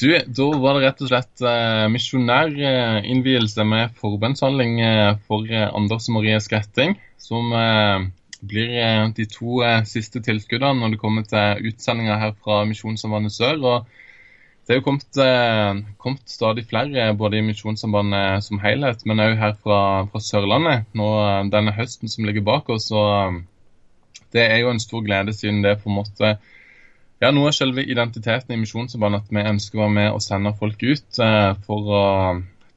Du, Da var det rett og slett uh, misjonærinnvielse med forbønnshandling uh, for uh, Anders og Marie Skretting, som blir de to siste tilskuddene når det kommer til utsendinger her fra Misjonssambandet Sør. og Det er jo kommet, kommet, stadig flere, både i Misjonssambandet som helhet, men òg her fra, fra, Sørlandet nå denne høsten som ligger bak oss. og Det er jo en stor glede, siden det på en måte ja, Noe av selve identiteten i Misjonssambandet at vi ønsker å være med og sende folk ut eh, for å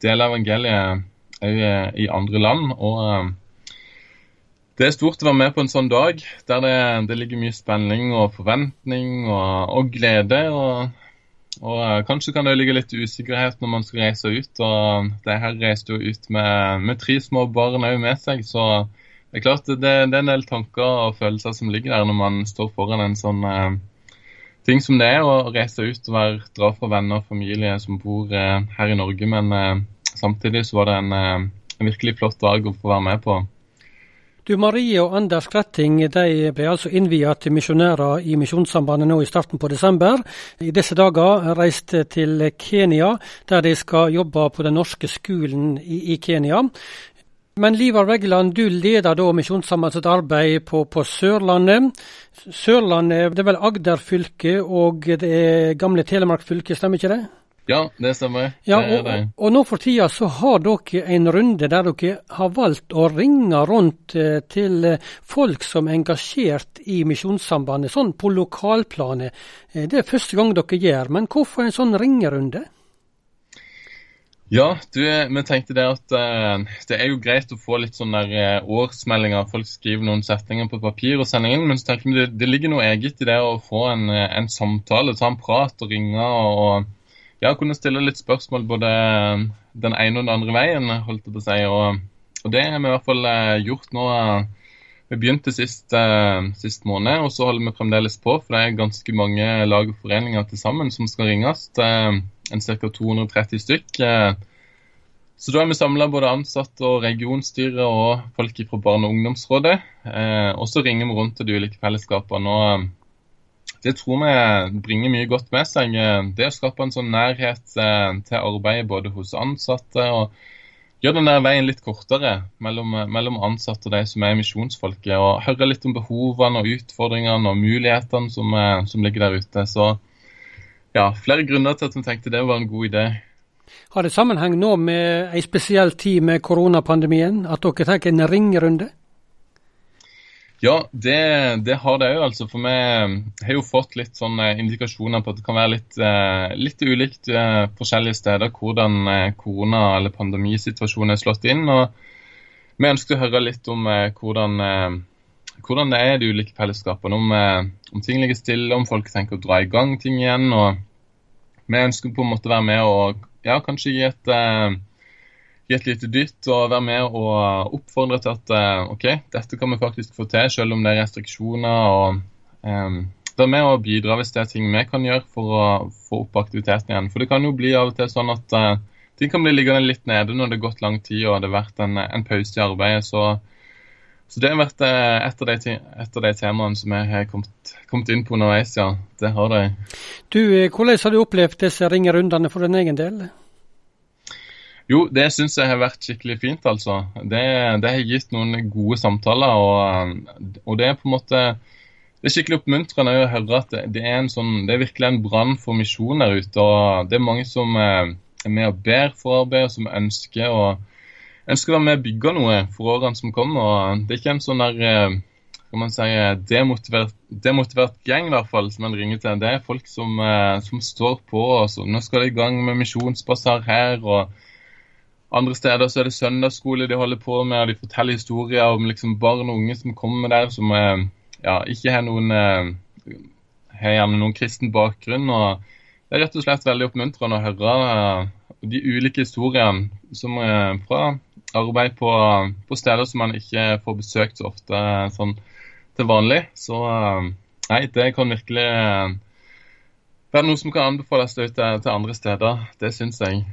dele evangeliet òg eh, i andre land. og eh, Det er stort å være med på en sånn dag der det, det ligger mye spenning og forventning og, og glede. og og uh, Kanskje kan det ligge litt usikkerhet når man skal reise ut. og Det her reiste jo ut med, med tre små barn òg med seg. Så det er klart det, det, er en del tanker og følelser som ligger der når man står foran en sånn uh, ting som det er å reise ut og være, dra fra venner og familie som bor eh, her i Norge. Men eh, samtidig så var det en, eh, en, virkelig flott dag å få være med på. Du Marie og Anders Kretting de ble altså innviet til misjonærer i Misjonssambandet nå i starten på desember. I disse dager reiste til Kenya, der de skal jobbe på den norske skolen i, i Kenya. Men Livar Veggeland, du leder da Misjonssambandets arbeid på, på, Sørlandet. Sørlandet det er vel Agder fylke og det er gamle Telemark fylke, stemmer ikke det? Ja, det stemmer. Ja, og, og, nå for tida så har dere en runde der dere har valgt å ringe rundt eh, til folk som er engasjert i Misjonssambandet, sånn på lokalplanet. Eh, det er første gang dere gjør, men hvorfor en sånn ringerunde? Ja, du, vi tenkte det at uh, det er jo greit å få litt sånne uh, årsmeldinger. Folk skriver noen setninger på papir og sender inn. Men så tenker vi det, det ligger noe eget i det å få en, uh, en, samtale, ta en prat og ringe. Og ja, kunne stille litt spørsmål både den ene og den andre veien, holdt jeg på å si. Og, og det har vi i hvert fall gjort nå. Vi begynte sist, sist, måned, og så holder vi fremdeles på. For det er ganske mange lag og foreninger til sammen som skal ringes. Uh, en ca. 230 stykk. Eh, så da har vi samla både ansatte og regionstyret og folk fra Barne- og ungdomsrådet. Eh, og så ringer vi rundt til de ulike fellesskapene. og eh, Det tror vi bringer mye godt med seg. Det å skape en sånn nærhet til arbeidet både hos ansatte og gjøre den der veien litt kortere mellom, mellom ansatte og de som er misjonsfolket. Og høre litt om behovene og utfordringene og mulighetene som, som ligger der ute. Så ja, flere grunner til at vi tenkte det var en god idé. Har det sammenheng nå med ei spesiell tid med koronapandemien, at dere tar en ringerunde? Ja, det, det har det òg. Altså, for vi har jo fått litt sånne indikasjoner på at det kan være litt, eh, litt ulikt eh, forskjellige steder hvordan eh, korona- eller pandemisituasjonen er slått inn. og Vi ønsker å høre litt om hvordan hvordan det er i de ulike fellesskapene. Om, om, ting ligger stille, om folk tenker å dra i gang ting igjen. og Vi ønsker på en måte å være med og ja, kanskje gi et, uh, gi et lite dytt og være med og oppfordre til at uh, OK, dette kan vi faktisk få til, selv om det er restriksjoner. og um, Være med og bidra hvis det er ting vi kan gjøre for å få opp aktiviteten igjen. For det kan jo bli av og til sånn at uh, ting kan bli liggende litt nede når det har gått lang tid og det har vært en, en pause i arbeidet. så så det har vært eh, et av de, et av de temaene som jeg har kommet, kommet, inn på underveis, ja. Det har de. Du, eh, hvordan har du opplevd disse ringerundene for din egen del? Jo, det syns jeg har vært skikkelig fint, altså. Det, det har gitt noen gode samtaler, og, og, det er på en måte det er skikkelig oppmuntrende å høre at det, det er, sånn, det er virkelig en brann for misjon der ute. og Det er mange som eh, er med og ber for arbeidet, og som ønsker å ønsker å være med og bygge noe for årene som kommer. og Det er ikke en sånn der skal kan man si, demotivert, demotivert gjeng i hvert fall, som en ringer til. Det er folk som, eh, som står på. Altså. Nå skal de i gang med misjonsbasar her. og Andre steder så er det søndagsskole de holder på med, og de forteller historier om liksom barn og unge som kommer der, som eh, ja, ikke har noen har gjerne noen kristen bakgrunn. og Det er rett og slett veldig oppmuntrende å høre de ulike historiene som er fra arbeid på, på, steder som man ikke får besøkt så ofte sånn til vanlig. Så nei, det kan virkelig være noe som kan anbefales ut til, til andre steder. Det syns jeg.